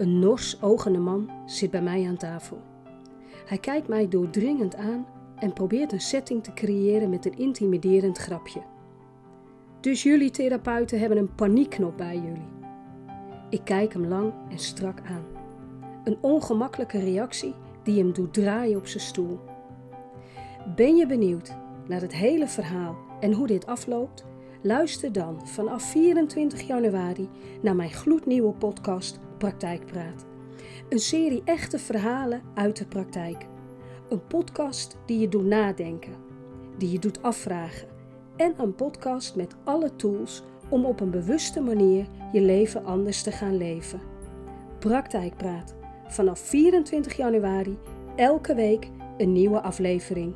Een nors ogende man zit bij mij aan tafel. Hij kijkt mij doordringend aan en probeert een setting te creëren met een intimiderend grapje. Dus jullie therapeuten hebben een paniekknop bij jullie. Ik kijk hem lang en strak aan. Een ongemakkelijke reactie die hem doet draaien op zijn stoel. Ben je benieuwd naar het hele verhaal en hoe dit afloopt? Luister dan vanaf 24 januari naar mijn gloednieuwe podcast Praktijkpraat. Een serie echte verhalen uit de praktijk. Een podcast die je doet nadenken, die je doet afvragen. En een podcast met alle tools om op een bewuste manier je leven anders te gaan leven. Praktijkpraat. Vanaf 24 januari elke week een nieuwe aflevering.